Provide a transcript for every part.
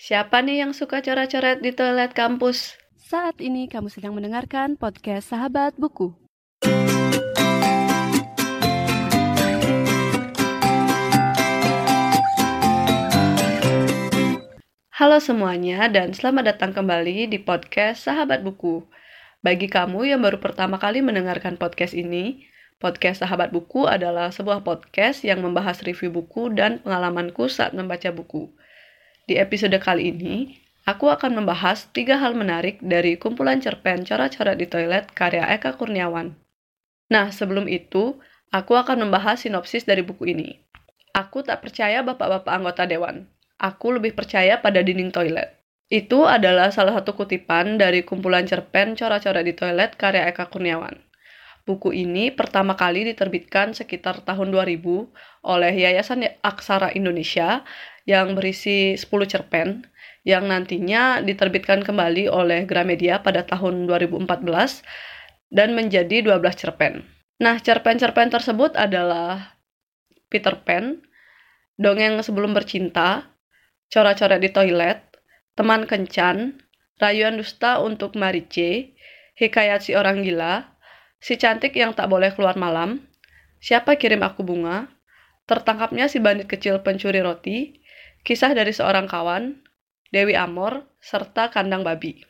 Siapa nih yang suka coret-coret di toilet kampus? Saat ini kamu sedang mendengarkan podcast Sahabat Buku. Halo semuanya dan selamat datang kembali di podcast Sahabat Buku. Bagi kamu yang baru pertama kali mendengarkan podcast ini, podcast Sahabat Buku adalah sebuah podcast yang membahas review buku dan pengalamanku saat membaca buku. Di episode kali ini, aku akan membahas tiga hal menarik dari kumpulan cerpen coret-coret di toilet karya Eka Kurniawan. Nah, sebelum itu, aku akan membahas sinopsis dari buku ini. Aku tak percaya bapak-bapak anggota dewan. Aku lebih percaya pada dinding toilet. Itu adalah salah satu kutipan dari kumpulan cerpen coret-coret di toilet karya Eka Kurniawan. Buku ini pertama kali diterbitkan sekitar tahun 2000 oleh Yayasan Aksara Indonesia yang berisi 10 cerpen yang nantinya diterbitkan kembali oleh Gramedia pada tahun 2014 dan menjadi 12 cerpen. Nah, cerpen-cerpen tersebut adalah Peter Pan, Dongeng Sebelum Bercinta, Coret-coret di Toilet, Teman Kencan, Rayuan Dusta untuk Marice, Hikayat Si Orang Gila, Si Cantik Yang Tak Boleh Keluar Malam, Siapa Kirim Aku Bunga, Tertangkapnya Si Bandit Kecil Pencuri Roti, kisah dari seorang kawan, Dewi Amor, serta kandang babi.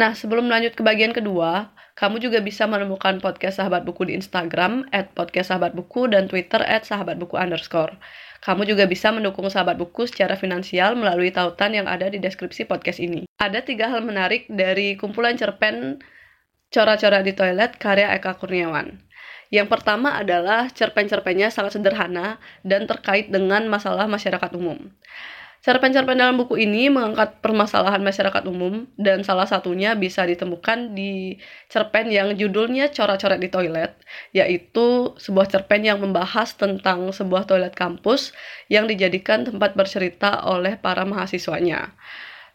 Nah, sebelum lanjut ke bagian kedua, kamu juga bisa menemukan podcast Sahabat Buku di Instagram, at podcast Sahabat Buku, dan Twitter, at Sahabat Buku underscore. Kamu juga bisa mendukung Sahabat Buku secara finansial melalui tautan yang ada di deskripsi podcast ini. Ada tiga hal menarik dari kumpulan cerpen Cora-Cora di Toilet karya Eka Kurniawan. Yang pertama adalah cerpen-cerpennya sangat sederhana dan terkait dengan masalah masyarakat umum. Cerpen-cerpen dalam buku ini mengangkat permasalahan masyarakat umum dan salah satunya bisa ditemukan di cerpen yang judulnya Coret-coret di Toilet, yaitu sebuah cerpen yang membahas tentang sebuah toilet kampus yang dijadikan tempat bercerita oleh para mahasiswanya.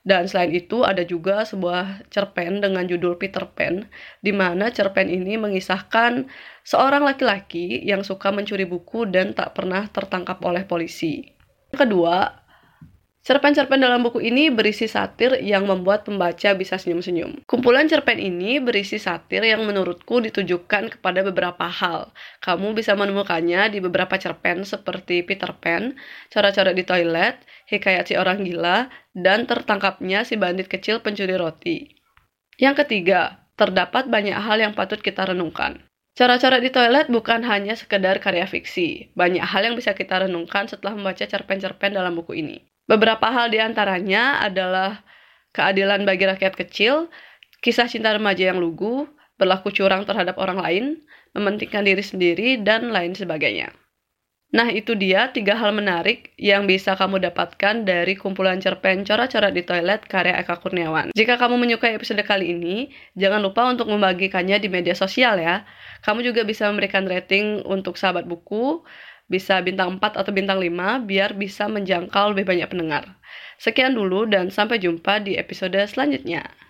Dan selain itu ada juga sebuah cerpen dengan judul Peter Pan, di mana cerpen ini mengisahkan seorang laki-laki yang suka mencuri buku dan tak pernah tertangkap oleh polisi. Kedua, cerpen-cerpen dalam buku ini berisi satir yang membuat pembaca bisa senyum-senyum. Kumpulan cerpen ini berisi satir yang menurutku ditujukan kepada beberapa hal. Kamu bisa menemukannya di beberapa cerpen seperti Peter Pan, Cara-cara di toilet, Hikayat si orang gila, dan tertangkapnya si bandit kecil pencuri roti. Yang ketiga, terdapat banyak hal yang patut kita renungkan. Cara-cara di toilet bukan hanya sekedar karya fiksi. Banyak hal yang bisa kita renungkan setelah membaca cerpen-cerpen dalam buku ini. Beberapa hal di antaranya adalah keadilan bagi rakyat kecil, kisah cinta remaja yang lugu, berlaku curang terhadap orang lain, mementingkan diri sendiri, dan lain sebagainya. Nah, itu dia tiga hal menarik yang bisa kamu dapatkan dari kumpulan cerpen coret-coret di toilet karya Eka Kurniawan. Jika kamu menyukai episode kali ini, jangan lupa untuk membagikannya di media sosial ya. Kamu juga bisa memberikan rating untuk sahabat buku, bisa bintang 4 atau bintang 5 biar bisa menjangkau lebih banyak pendengar. Sekian dulu dan sampai jumpa di episode selanjutnya.